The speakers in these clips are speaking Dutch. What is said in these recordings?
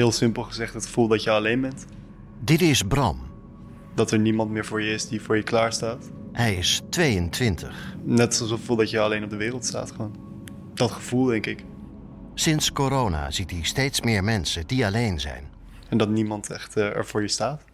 Heel simpel gezegd het gevoel dat je alleen bent. Dit is Bram. Dat er niemand meer voor je is die voor je klaar staat. Hij is 22. Net zoals het gevoel dat je alleen op de wereld staat gewoon. Dat gevoel denk ik. Sinds corona ziet hij steeds meer mensen die alleen zijn. En dat niemand echt uh, er voor je staat.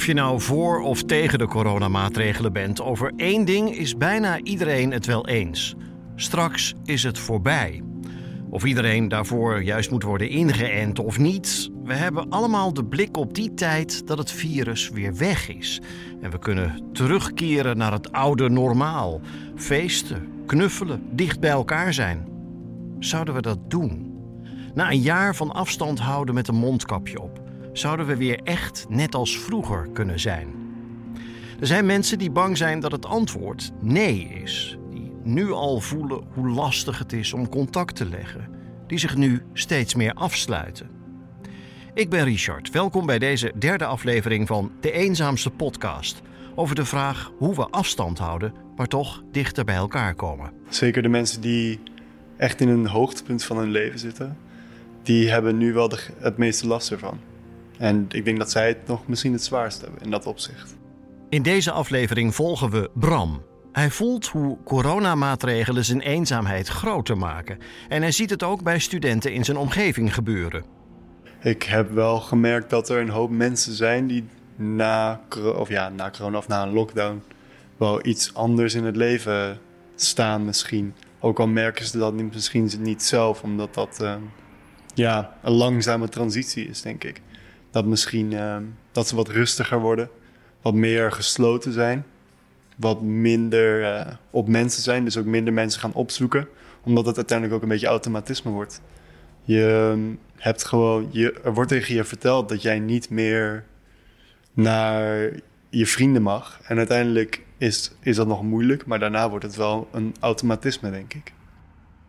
Of je nou voor of tegen de coronamaatregelen bent, over één ding is bijna iedereen het wel eens. Straks is het voorbij. Of iedereen daarvoor juist moet worden ingeënt of niet. We hebben allemaal de blik op die tijd dat het virus weer weg is. En we kunnen terugkeren naar het oude normaal. Feesten, knuffelen, dicht bij elkaar zijn. Zouden we dat doen? Na een jaar van afstand houden met een mondkapje op zouden we weer echt net als vroeger kunnen zijn. Er zijn mensen die bang zijn dat het antwoord nee is, die nu al voelen hoe lastig het is om contact te leggen, die zich nu steeds meer afsluiten. Ik ben Richard, welkom bij deze derde aflevering van De Eenzaamste Podcast. Over de vraag hoe we afstand houden, maar toch dichter bij elkaar komen. Zeker de mensen die echt in een hoogtepunt van hun leven zitten, die hebben nu wel de, het meeste last ervan. En ik denk dat zij het nog misschien het zwaarst hebben in dat opzicht. In deze aflevering volgen we Bram. Hij voelt hoe coronamaatregelen zijn eenzaamheid groter maken. En hij ziet het ook bij studenten in zijn omgeving gebeuren. Ik heb wel gemerkt dat er een hoop mensen zijn die na, of ja, na corona of na een lockdown wel iets anders in het leven staan misschien. Ook al merken ze dat misschien niet zelf, omdat dat uh, ja, een langzame transitie is, denk ik dat misschien uh, dat ze wat rustiger worden, wat meer gesloten zijn, wat minder uh, op mensen zijn, dus ook minder mensen gaan opzoeken, omdat het uiteindelijk ook een beetje automatisme wordt. Je ehm, hebt gewoon, je, er wordt tegen je verteld dat jij niet meer naar je vrienden mag. En uiteindelijk is, is dat nog moeilijk, maar daarna wordt het wel een automatisme, denk ik.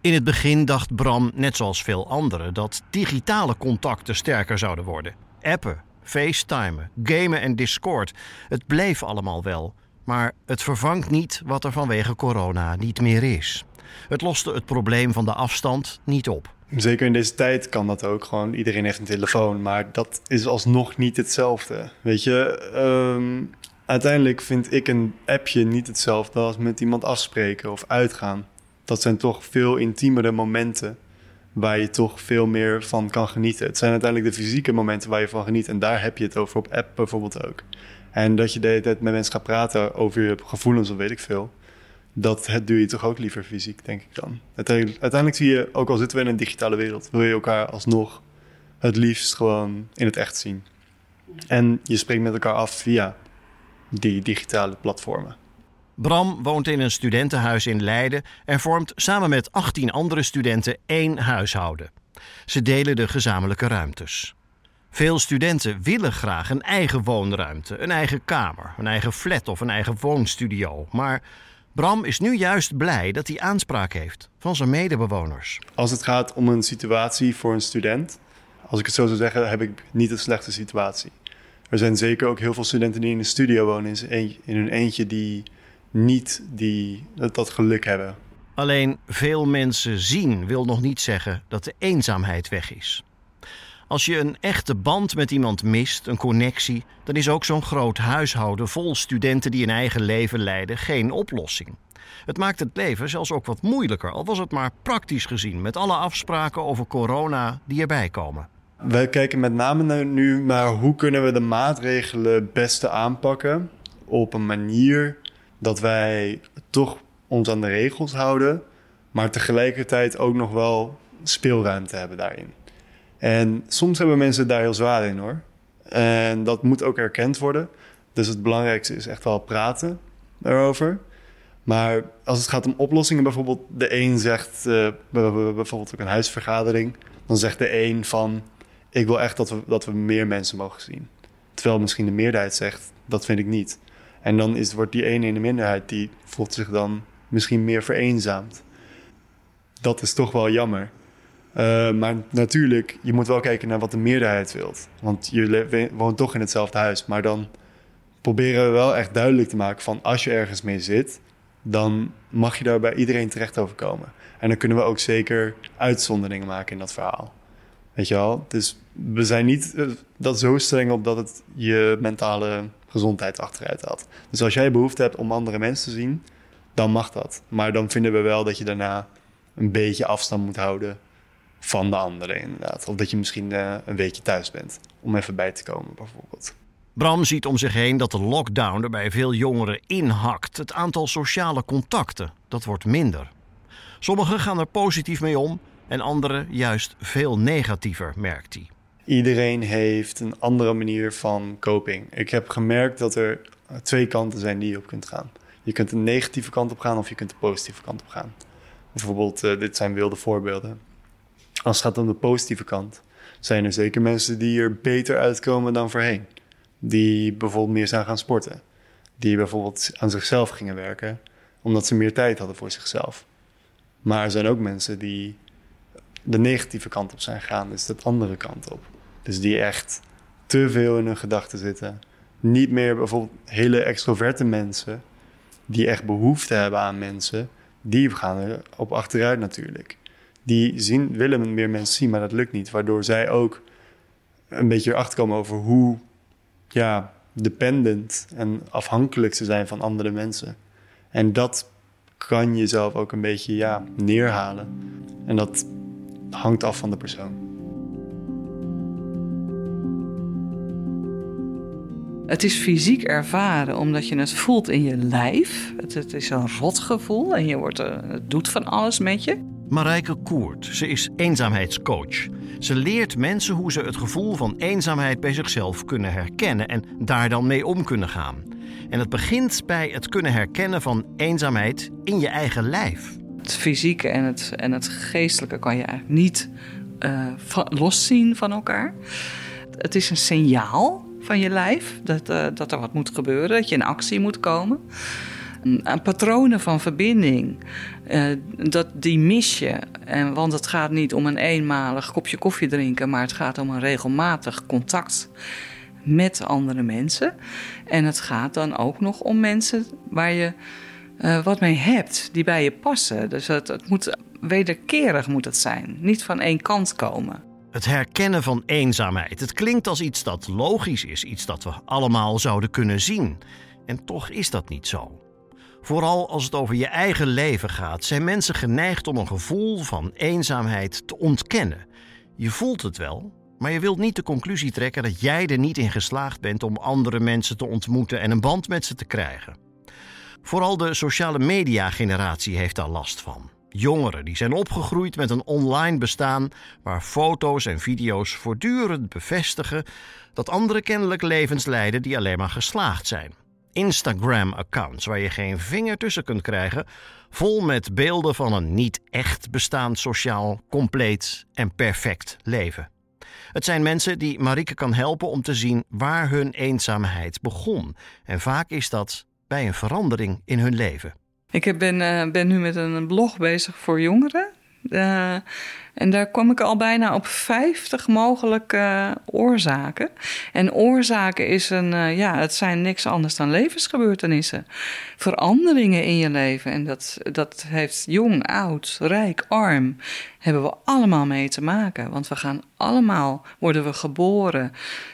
In het begin dacht Bram, net zoals veel anderen, dat digitale contacten sterker zouden worden. Appen, FaceTimen, gamen en Discord. Het bleef allemaal wel. Maar het vervangt niet wat er vanwege corona niet meer is. Het loste het probleem van de afstand niet op. Zeker in deze tijd kan dat ook. Gewoon iedereen heeft een telefoon. Maar dat is alsnog niet hetzelfde. Weet je, um, uiteindelijk vind ik een appje niet hetzelfde als met iemand afspreken of uitgaan. Dat zijn toch veel intiemere momenten waar je toch veel meer van kan genieten. Het zijn uiteindelijk de fysieke momenten waar je van geniet. En daar heb je het over op app bijvoorbeeld ook. En dat je de hele tijd met mensen gaat praten over je gevoelens of weet ik veel. Dat het doe je toch ook liever fysiek, denk ik dan. Uiteindelijk, uiteindelijk zie je, ook al zitten we in een digitale wereld, wil je elkaar alsnog het liefst gewoon in het echt zien. En je spreekt met elkaar af via die digitale platformen. Bram woont in een studentenhuis in Leiden en vormt samen met 18 andere studenten één huishouden. Ze delen de gezamenlijke ruimtes. Veel studenten willen graag een eigen woonruimte, een eigen kamer, een eigen flat of een eigen woonstudio. Maar Bram is nu juist blij dat hij aanspraak heeft van zijn medebewoners. Als het gaat om een situatie voor een student, als ik het zo zou zeggen, heb ik niet een slechte situatie. Er zijn zeker ook heel veel studenten die in een studio wonen in hun eentje die niet die, dat, geluk hebben. Alleen veel mensen zien wil nog niet zeggen dat de eenzaamheid weg is. Als je een echte band met iemand mist, een connectie, dan is ook zo'n groot huishouden vol studenten die een eigen leven leiden geen oplossing. Het maakt het leven zelfs ook wat moeilijker, al was het maar praktisch gezien, met alle afspraken over corona die erbij komen. Wij kijken met name nu naar hoe kunnen we de maatregelen het beste aanpakken op een manier dat wij toch ons aan de regels houden, maar tegelijkertijd ook nog wel speelruimte hebben daarin. En soms hebben mensen daar heel zwaar in hoor. En dat moet ook erkend worden. Dus het belangrijkste is echt wel praten erover. Maar als het gaat om oplossingen, bijvoorbeeld de een zegt, uh, bijvoorbeeld ook een huisvergadering, dan zegt de een van, ik wil echt dat we, dat we meer mensen mogen zien. Terwijl misschien de meerderheid zegt, dat vind ik niet. En dan is, wordt die ene in de minderheid, die voelt zich dan misschien meer vereenzaamd. Dat is toch wel jammer. Uh, maar natuurlijk, je moet wel kijken naar wat de meerderheid wilt. Want je woont toch in hetzelfde huis. Maar dan proberen we wel echt duidelijk te maken van als je ergens mee zit, dan mag je daar bij iedereen terecht over komen. En dan kunnen we ook zeker uitzonderingen maken in dat verhaal. Weet je wel? Dus we zijn niet eh, dat zo streng op dat het je mentale gezondheid achteruit haalt. Dus als jij behoefte hebt om andere mensen te zien, dan mag dat. Maar dan vinden we wel dat je daarna een beetje afstand moet houden van de anderen, inderdaad. Of dat je misschien uh, een weekje thuis bent om even bij te komen, bijvoorbeeld. Bram ziet om zich heen dat de lockdown er bij veel jongeren inhakt. Het aantal sociale contacten, dat wordt minder. Sommigen gaan er positief mee om en anderen juist veel negatiever, merkt hij. Iedereen heeft een andere manier van coping. Ik heb gemerkt dat er twee kanten zijn die je op kunt gaan. Je kunt een negatieve kant op gaan of je kunt de positieve kant op gaan. Bijvoorbeeld, uh, dit zijn wilde voorbeelden. Als het gaat om de positieve kant, zijn er zeker mensen die er beter uitkomen dan voorheen. Die bijvoorbeeld meer zijn gaan sporten. Die bijvoorbeeld aan zichzelf gingen werken, omdat ze meer tijd hadden voor zichzelf. Maar er zijn ook mensen die de negatieve kant op zijn gegaan, dus de andere kant op. Dus die echt te veel in hun gedachten zitten. Niet meer bijvoorbeeld hele extroverte mensen, die echt behoefte hebben aan mensen, die gaan er op achteruit natuurlijk. Die zien, willen meer mensen zien, maar dat lukt niet. Waardoor zij ook een beetje erachter komen over hoe ja, dependent en afhankelijk ze zijn van andere mensen. En dat kan jezelf ook een beetje ja, neerhalen. En dat hangt af van de persoon. Het is fysiek ervaren omdat je het voelt in je lijf. Het, het is een rotgevoel en je wordt, uh, het doet van alles met je. Marijke Koert, ze is eenzaamheidscoach. Ze leert mensen hoe ze het gevoel van eenzaamheid bij zichzelf kunnen herkennen en daar dan mee om kunnen gaan. En het begint bij het kunnen herkennen van eenzaamheid in je eigen lijf. Het fysieke en het, en het geestelijke kan je eigenlijk niet uh, loszien van elkaar. Het is een signaal van je lijf dat, uh, dat er wat moet gebeuren, dat je in actie moet komen. Een patronen van verbinding, uh, dat, die mis je. En, want het gaat niet om een eenmalig kopje koffie drinken, maar het gaat om een regelmatig contact met andere mensen. En het gaat dan ook nog om mensen waar je uh, wat mee hebt, die bij je passen. Dus het, het moet wederkerig moet het zijn, niet van één kant komen. Het herkennen van eenzaamheid. Het klinkt als iets dat logisch is, iets dat we allemaal zouden kunnen zien. En toch is dat niet zo. Vooral als het over je eigen leven gaat, zijn mensen geneigd om een gevoel van eenzaamheid te ontkennen. Je voelt het wel, maar je wilt niet de conclusie trekken dat jij er niet in geslaagd bent om andere mensen te ontmoeten en een band met ze te krijgen. Vooral de sociale media-generatie heeft daar last van. Jongeren die zijn opgegroeid met een online bestaan waar foto's en video's voortdurend bevestigen dat anderen kennelijk levens leiden die alleen maar geslaagd zijn. Instagram-accounts waar je geen vinger tussen kunt krijgen, vol met beelden van een niet echt bestaand sociaal, compleet en perfect leven. Het zijn mensen die Marike kan helpen om te zien waar hun eenzaamheid begon. En vaak is dat bij een verandering in hun leven. Ik ben, uh, ben nu met een blog bezig voor jongeren. Uh, en daar kom ik al bijna op 50 mogelijke oorzaken. En oorzaken is een, ja, het zijn niks anders dan levensgebeurtenissen. Veranderingen in je leven. En dat, dat heeft jong, oud, rijk, arm. Hebben we allemaal mee te maken. Want we gaan allemaal, worden we geboren.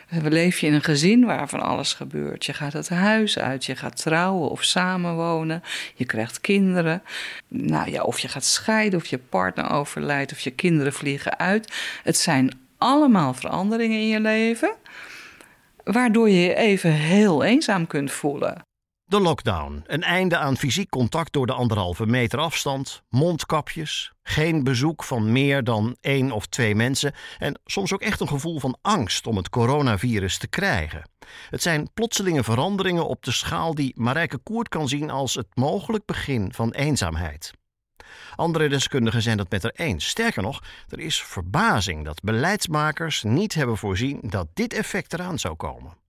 We leven in een gezin waar van alles gebeurt. Je gaat het huis uit, je gaat trouwen of samenwonen. Je krijgt kinderen. Nou ja, of je gaat scheiden, of je partner overlijdt, of je kinderen vliegen uit. Het zijn allemaal veranderingen in je leven, waardoor je je even heel eenzaam kunt voelen. De lockdown, een einde aan fysiek contact door de anderhalve meter afstand, mondkapjes, geen bezoek van meer dan één of twee mensen en soms ook echt een gevoel van angst om het coronavirus te krijgen. Het zijn plotselinge veranderingen op de schaal die Marijke Koert kan zien als het mogelijk begin van eenzaamheid. Andere deskundigen zijn dat met haar eens. Sterker nog, er is verbazing dat beleidsmakers niet hebben voorzien dat dit effect eraan zou komen.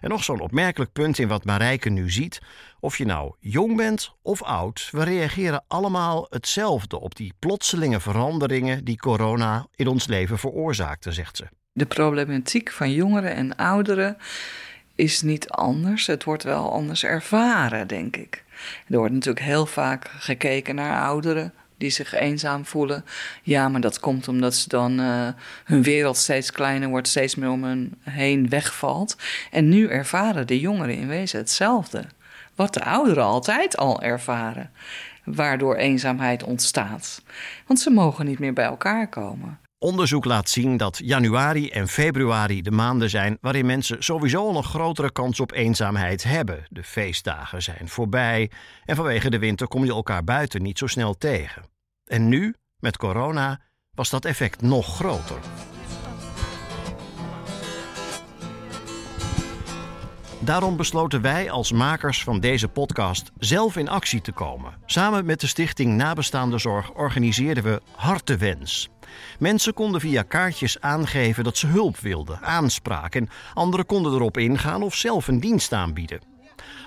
En nog zo'n opmerkelijk punt in wat Marijke nu ziet. Of je nou jong bent of oud, we reageren allemaal hetzelfde op die plotselinge veranderingen die corona in ons leven veroorzaakte, zegt ze. De problematiek van jongeren en ouderen is niet anders. Het wordt wel anders ervaren, denk ik. Er wordt natuurlijk heel vaak gekeken naar ouderen die zich eenzaam voelen. Ja, maar dat komt omdat ze dan uh, hun wereld steeds kleiner wordt, steeds meer om hen heen wegvalt. En nu ervaren de jongeren in wezen hetzelfde. Wat de ouderen altijd al ervaren, waardoor eenzaamheid ontstaat. Want ze mogen niet meer bij elkaar komen. Onderzoek laat zien dat januari en februari de maanden zijn waarin mensen sowieso al een grotere kans op eenzaamheid hebben. De feestdagen zijn voorbij en vanwege de winter kom je elkaar buiten niet zo snel tegen. En nu, met corona, was dat effect nog groter. Daarom besloten wij als makers van deze podcast zelf in actie te komen. Samen met de Stichting Nabestaande Zorg organiseerden we Hartewens. Mensen konden via kaartjes aangeven dat ze hulp wilden, aanspraak en anderen konden erop ingaan of zelf een dienst aanbieden.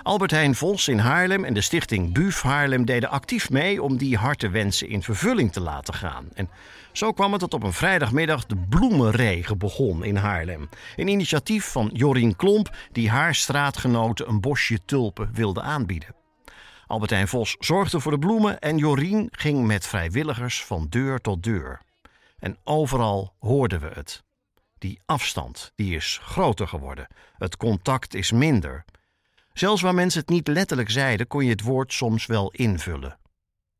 Albert Heijn Vos in Haarlem en de stichting Buf Haarlem deden actief mee om die hartewensen in vervulling te laten gaan. En zo kwam het dat op een vrijdagmiddag de bloemenregen begon in Haarlem. Een initiatief van Jorien Klomp die haar straatgenoten een bosje tulpen wilde aanbieden. Albertijn Vos zorgde voor de bloemen en Jorien ging met vrijwilligers van deur tot deur. En overal hoorden we het. Die afstand die is groter geworden. Het contact is minder. Zelfs waar mensen het niet letterlijk zeiden, kon je het woord soms wel invullen.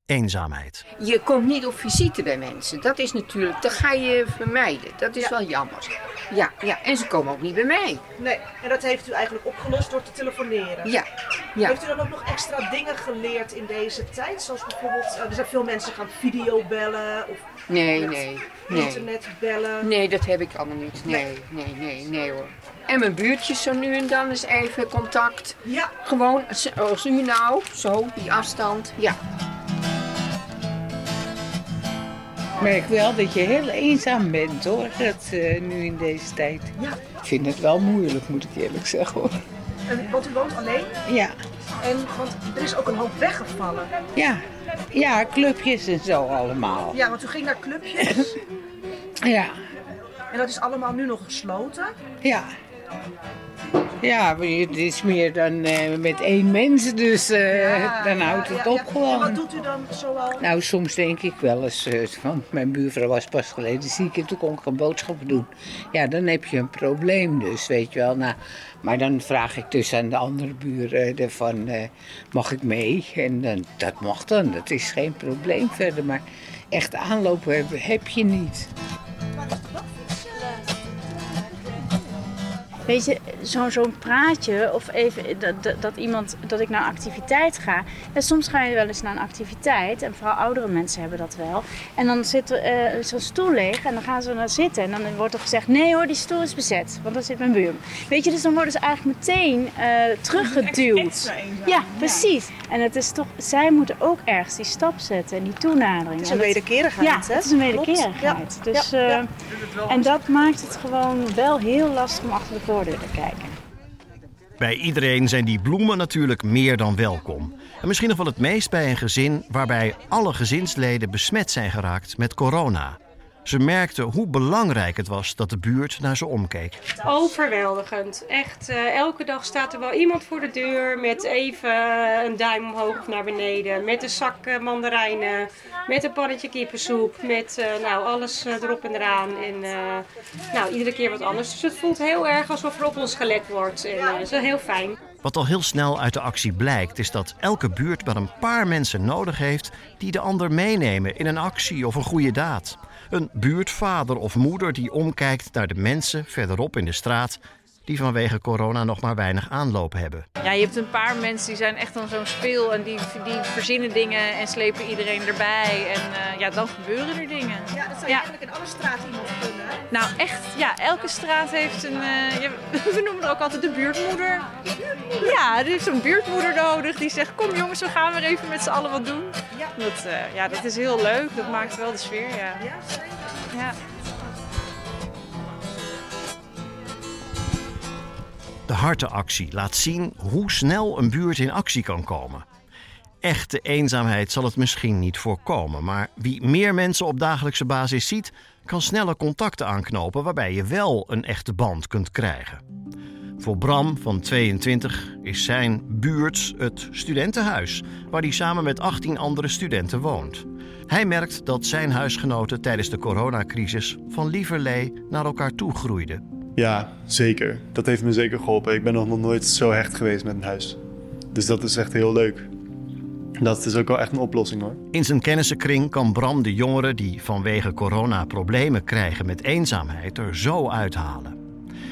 Eenzaamheid. Je komt niet op visite bij mensen. Dat is natuurlijk, dat ga je vermijden. Dat is wel jammer. Ja, ja, en ze komen ook niet bij mij. Nee, en dat heeft u eigenlijk opgelost door te telefoneren. Ja. ja. Heeft u dan ook nog extra dingen geleerd in deze tijd? Zoals bijvoorbeeld, eh, er zijn veel mensen gaan videobellen of nee, nee, nee. internet bellen. Nee, dat heb ik allemaal niet. Nee, nee, nee, nee, hoor. En mijn buurtjes zo nu en dan eens even contact. Ja. Gewoon, zoals u nou, zo, die afstand. Ja. Merk wel dat je heel eenzaam bent hoor, dat, uh, nu in deze tijd. Ja. Ik vind het wel moeilijk, moet ik eerlijk zeggen hoor. En, want u woont alleen? Ja. En, want er is ook een hoop weggevallen. Ja. Ja, clubjes en zo allemaal. Ja, want u ging naar clubjes. ja. En dat is allemaal nu nog gesloten? Ja. Ja, het is meer dan uh, met één mens, dus uh, ja, dan houdt het ja, op gewoon. En wat doet u dan zoal? Nou, soms denk ik wel eens, uh, want mijn buurvrouw was pas geleden ziek en toen kon ik een boodschappen doen. Ja, dan heb je een probleem dus, weet je wel. Nou, maar dan vraag ik dus aan de andere buren van, mag ik mee? En dan, dat mag dan, dat is geen probleem verder. Maar echt aanlopen heb, heb je niet. Weet je, zo'n zo'n praatje of even dat, dat, iemand, dat ik naar een activiteit ga. En soms ga je wel eens naar een activiteit en vooral oudere mensen hebben dat wel. En dan zit er uh, zo'n stoel leeg en dan gaan ze naar zitten. En dan wordt er gezegd, nee hoor, die stoel is bezet, want daar zit mijn buur. Weet je, dus dan worden ze eigenlijk meteen uh, teruggeduwd. Ja, precies. En het is toch, zij moeten ook ergens die stap zetten en die toenadering. Het is een wederkerigheid, Ja, hè? het is een wederkerigheid. Ja. Dus, Ja, ja. uh, en dat maakt het gewoon wel heel lastig om achter de voordeur te kijken. Bij iedereen zijn die bloemen natuurlijk meer dan welkom. En misschien nog wel het meest bij een gezin waarbij alle gezinsleden besmet zijn geraakt met corona. Ze merkten hoe belangrijk het was dat de buurt naar ze omkeek. Overweldigend. Echt, uh, elke dag staat er wel iemand voor de deur met even een duim omhoog of naar beneden. Met een zak mandarijnen, met een pannetje kippensoep, met uh, nou, alles erop en eraan. En nou, iedere keer wat anders. Dus het voelt heel erg alsof er op ons gelet wordt. En dat is wel heel fijn. Wat al heel snel uit de actie blijkt, is dat elke buurt maar een paar mensen nodig heeft die de ander meenemen in een actie of een goede daad. Een buurtvader of moeder die omkijkt naar de mensen verderop in de straat die vanwege corona nog maar weinig aanloop hebben. Ja, je hebt een paar mensen die zijn echt dan zo'n speel en die, die verzinnen dingen en slepen iedereen erbij. En uh, ja, dan gebeuren er dingen. Ja, dat zou ja. eigenlijk in alle straten iemand kunnen. Hè? Nou, echt, ja, elke straat heeft een, uh, ja, we noemen er ook altijd de buurtmoeder. Ja, er is zo'n buurtmoeder nodig die zegt, kom jongens, we gaan weer even met z'n allen wat doen. Ja. Dat, uh, ja, dat is heel leuk, dat maakt wel de sfeer, ja. Ja, zeker. Ja. De hartenactie laat zien hoe snel een buurt in actie kan komen. Echte eenzaamheid zal het misschien niet voorkomen, maar wie meer mensen op dagelijkse basis ziet, kan sneller contacten aanknopen waarbij je wel een echte band kunt krijgen. Voor Bram van 22 is zijn buurt het studentenhuis, waar hij samen met 18 andere studenten woont. Hij merkt dat zijn huisgenoten tijdens de coronacrisis van lieverlee naar elkaar toe groeiden. Ja, zeker. Dat heeft me zeker geholpen. Ik ben nog nooit zo hecht geweest met een huis. Dus dat is echt heel leuk. Dat is ook wel echt een oplossing hoor. In zijn kennissenkring kan Bram de jongeren die vanwege corona problemen krijgen met eenzaamheid er zo uithalen.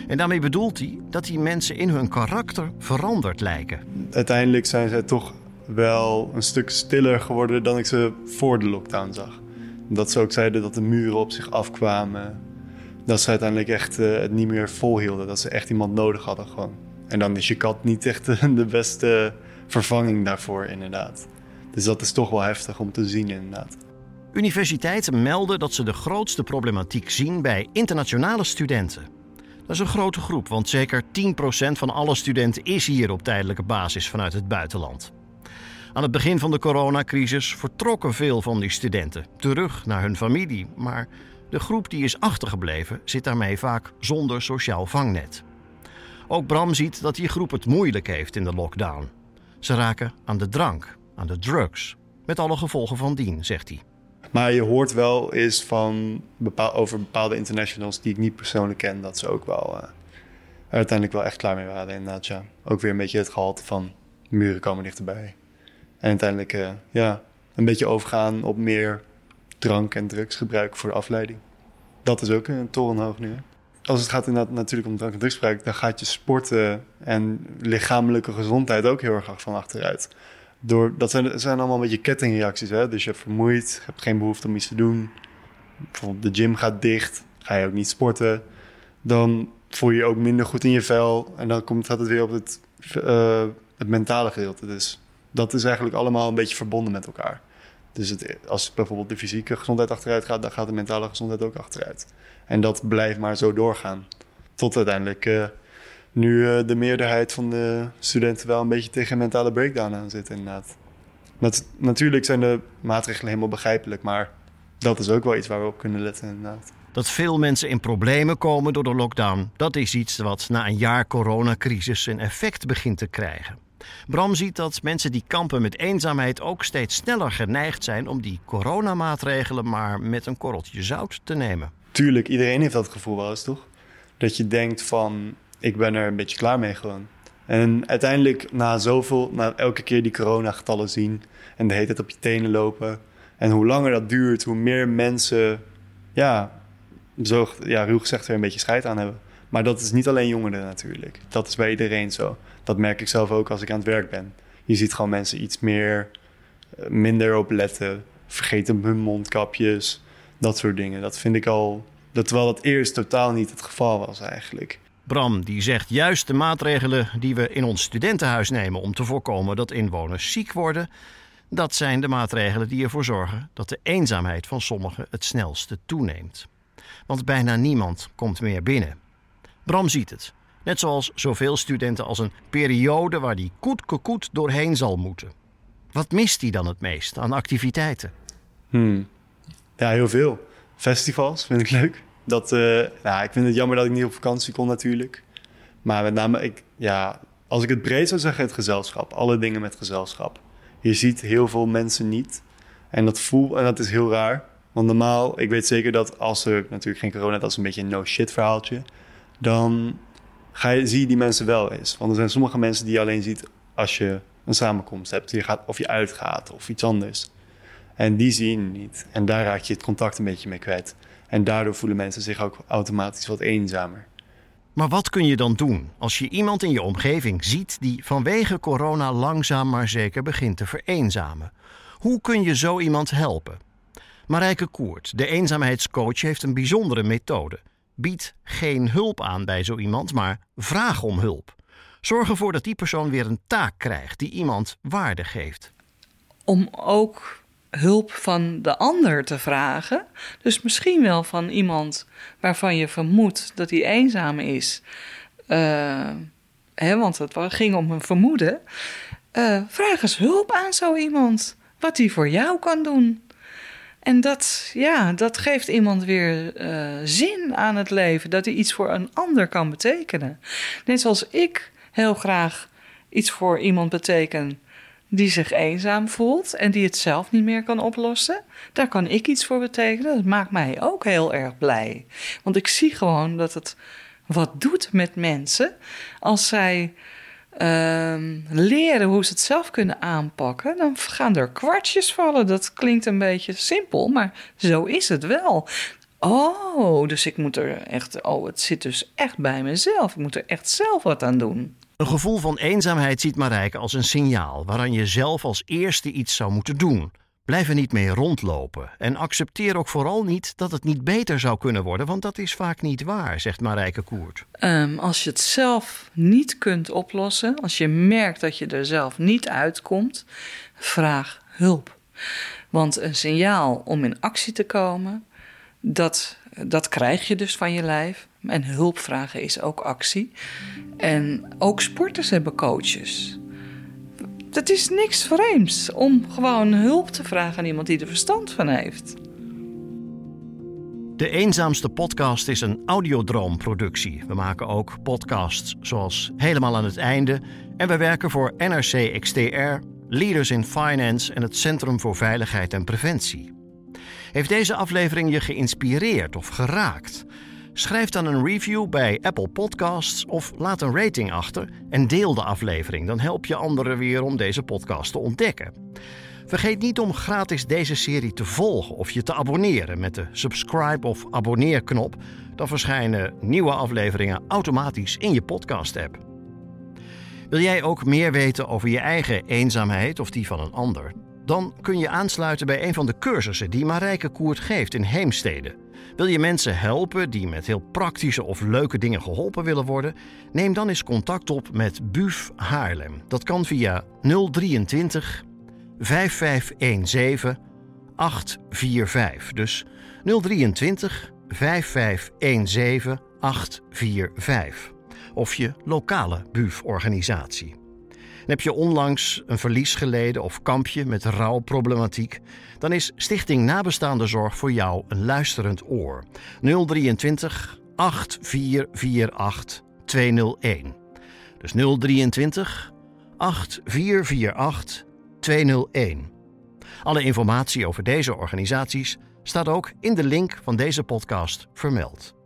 En daarmee bedoelt hij dat die mensen in hun karakter veranderd lijken. Uiteindelijk zijn zij toch wel een stuk stiller geworden dan ik ze voor de lockdown zag. Dat ze ook zeiden dat de muren op zich afkwamen. Dat ze uiteindelijk echt uh, het niet meer volhielden. Dat ze echt iemand nodig hadden gewoon. En dan is je kat niet echt de beste vervanging daarvoor inderdaad. Dus dat is toch wel heftig om te zien inderdaad. Universiteiten melden dat ze de grootste problematiek zien bij internationale studenten. Dat is een grote groep, want zeker 10% van alle studenten is hier op tijdelijke basis vanuit het buitenland. Aan het begin van de coronacrisis vertrokken veel van die studenten terug naar hun familie, maar de groep die is achtergebleven zit daarmee vaak zonder sociaal vangnet. Ook Bram ziet dat die groep het moeilijk heeft in de lockdown. Ze raken aan de drank, aan de drugs, met alle gevolgen van dien, zegt hij. Maar je hoort wel eens van bepaal, over bepaalde internationals die ik niet persoonlijk ken, dat ze ook wel uh, uiteindelijk wel echt klaar mee waren. Inderdaad, ja. Ook weer een beetje het gehalte van muren komen dichterbij. En uiteindelijk, uh, ja, een beetje overgaan op meer drank en drugsgebruik voor de afleiding. Dat is ook een torenhoog nu. Als het gaat inderdaad natuurlijk om drank en drugsgebruik, dan gaat je sporten en lichamelijke gezondheid ook heel erg van achteruit. Door, dat zijn, zijn allemaal een beetje kettingreacties. Hè? Dus je hebt vermoeid, je hebt geen behoefte om iets te doen. Bijvoorbeeld de gym gaat dicht, ga je ook niet sporten. Dan voel je je ook minder goed in je vel. En dan komt, gaat het weer op het, uh, het mentale gedeelte. Dus dat is eigenlijk allemaal een beetje verbonden met elkaar. Dus het, als bijvoorbeeld de fysieke gezondheid achteruit gaat, dan gaat de mentale gezondheid ook achteruit. En dat blijft maar zo doorgaan. Tot uiteindelijk uh, nu uh, de meerderheid van de studenten wel een beetje tegen mentale breakdown aan zit, inderdaad. Natuurlijk zijn de maatregelen helemaal begrijpelijk, maar dat is ook wel iets waar we op kunnen letten, inderdaad. Dat veel mensen in problemen komen door de lockdown, dat is iets wat na een jaar coronacrisis een effect begint te krijgen. Bram ziet dat mensen die kampen met eenzaamheid ook steeds sneller geneigd zijn om die coronamaatregelen maar met een korreltje zout te nemen. Tuurlijk, iedereen heeft dat gevoel wel eens, toch? Dat je denkt van, ik ben er een beetje klaar mee gewoon. En uiteindelijk, na zoveel, na elke keer die coronagetallen zien en de hele op je tenen lopen. En hoe langer dat duurt, hoe meer mensen, ja, zo, ja ruw gezegd, er een beetje scheid aan hebben. Maar dat is niet alleen jongeren natuurlijk. Dat is bij iedereen zo. Dat merk ik zelf ook als ik aan het werk ben. Je ziet gewoon mensen iets meer, eh, minder op letten. Vergeten hun mondkapjes, dat soort dingen. Dat vind ik al, dat terwijl dat eerst totaal niet het geval was eigenlijk. Bram die zegt juist de maatregelen die we in ons studentenhuis nemen om te voorkomen dat inwoners ziek worden, dat zijn de maatregelen die ervoor zorgen dat de eenzaamheid van sommigen het snelste toeneemt. Want bijna niemand komt meer binnen. Bram ziet het, net zoals zoveel studenten als een periode waar die koet doorheen zal moeten. Wat mist hij dan het meest aan activiteiten? Hmm. Ja, heel veel. Festivals vind ik leuk. Dat, uh, ja, ik vind het jammer dat ik niet op vakantie kon natuurlijk. Maar met name, ik, ja, als ik het breed zou zeggen, het gezelschap. Alle dingen met gezelschap. Je ziet heel veel mensen niet. En dat voel, en dat is heel raar. Want normaal, ik weet zeker dat als er natuurlijk geen corona, dat is een beetje een no-shit verhaaltje. Dan ga je, zie je die mensen wel eens. Want er zijn sommige mensen die je alleen ziet als je een samenkomst hebt. Je gaat, of je uitgaat of iets anders. En die zie je niet. En daar raak je het contact een beetje mee kwijt. En daardoor voelen mensen zich ook automatisch wat eenzamer. Maar wat kun je dan doen als je iemand in je omgeving ziet die vanwege corona langzaam maar zeker begint te vereenzamen? Hoe kun je zo iemand helpen? Marijke Koert, de eenzaamheidscoach, heeft een bijzondere methode. Bied geen hulp aan bij zo iemand, maar vraag om hulp. Zorg ervoor dat die persoon weer een taak krijgt die iemand waarde geeft. Om ook hulp van de ander te vragen. Dus misschien wel van iemand waarvan je vermoedt dat hij eenzaam is. Uh, hè, want het ging om een vermoeden. Uh, vraag eens hulp aan zo iemand. Wat hij voor jou kan doen. En dat, ja, dat geeft iemand weer eh, zin aan het leven. Dat hij iets voor een ander kan betekenen. Net zoals ik heel graag iets voor iemand beteken die zich eenzaam voelt en die het zelf niet meer kan oplossen. Daar kan ik iets voor betekenen. Dat maakt mij ook heel erg blij. Want ik zie gewoon dat het wat doet met mensen als zij ehm, leren hoe ze het zelf kunnen aanpakken. Dan gaan er kwartjes vallen. Dat klinkt een beetje simpel, maar zo is het wel. Oh, dus ik moet er echt. Oh, het zit dus echt bij mezelf. Ik moet er echt zelf wat aan doen. Een gevoel van eenzaamheid ziet Marijke als een signaal waaraan je zelf als eerste iets zou moeten doen. Blijf er niet mee rondlopen en accepteer ook vooral niet dat het niet beter zou kunnen worden, want dat is vaak niet waar, zegt Marijke Koert. Ehm, als je het zelf niet kunt oplossen, als je merkt dat je er zelf niet uitkomt, vraag hulp. Want een signaal om in actie te komen, dat, dat krijg je dus van je lijf. En hulp vragen is ook actie. En ook sporters hebben coaches. Het is niks vreemds om gewoon hulp te vragen aan iemand die er verstand van heeft. De Eenzaamste Podcast is een audiodroomproductie. We maken ook podcasts zoals Helemaal aan het Einde. En we werken voor NRC XTR, Leaders in Finance en het Centrum voor Veiligheid en Preventie. Heeft deze aflevering je geïnspireerd of geraakt? Schrijf dan een review bij Apple Podcasts of laat een rating achter en deel de aflevering. Dan help je anderen weer om deze podcast te ontdekken. Vergeet niet om gratis deze serie te volgen of je te abonneren met de subscribe of abonneerknop. Dan verschijnen nieuwe afleveringen automatisch in je podcast-app. Wil jij ook meer weten over je eigen eenzaamheid of die van een ander? Dan kun je aansluiten bij een van de cursussen die Marijke Koert geeft in Heemstede. Wil je mensen helpen die met heel praktische of leuke dingen geholpen willen worden? Neem dan eens contact op met BUF Haarlem. Dat kan via 023 5517 845. Dus 023 5517 845. Of je lokale BUF-organisatie. Heb je onlangs een verlies geleden of kampje met rouwproblematiek? Dan is Stichting Nabestaande Zorg voor jou een luisterend oor. 023 8448 201. Dus 023 8448 201. Alle informatie over deze organisaties staat ook in de link van deze podcast vermeld.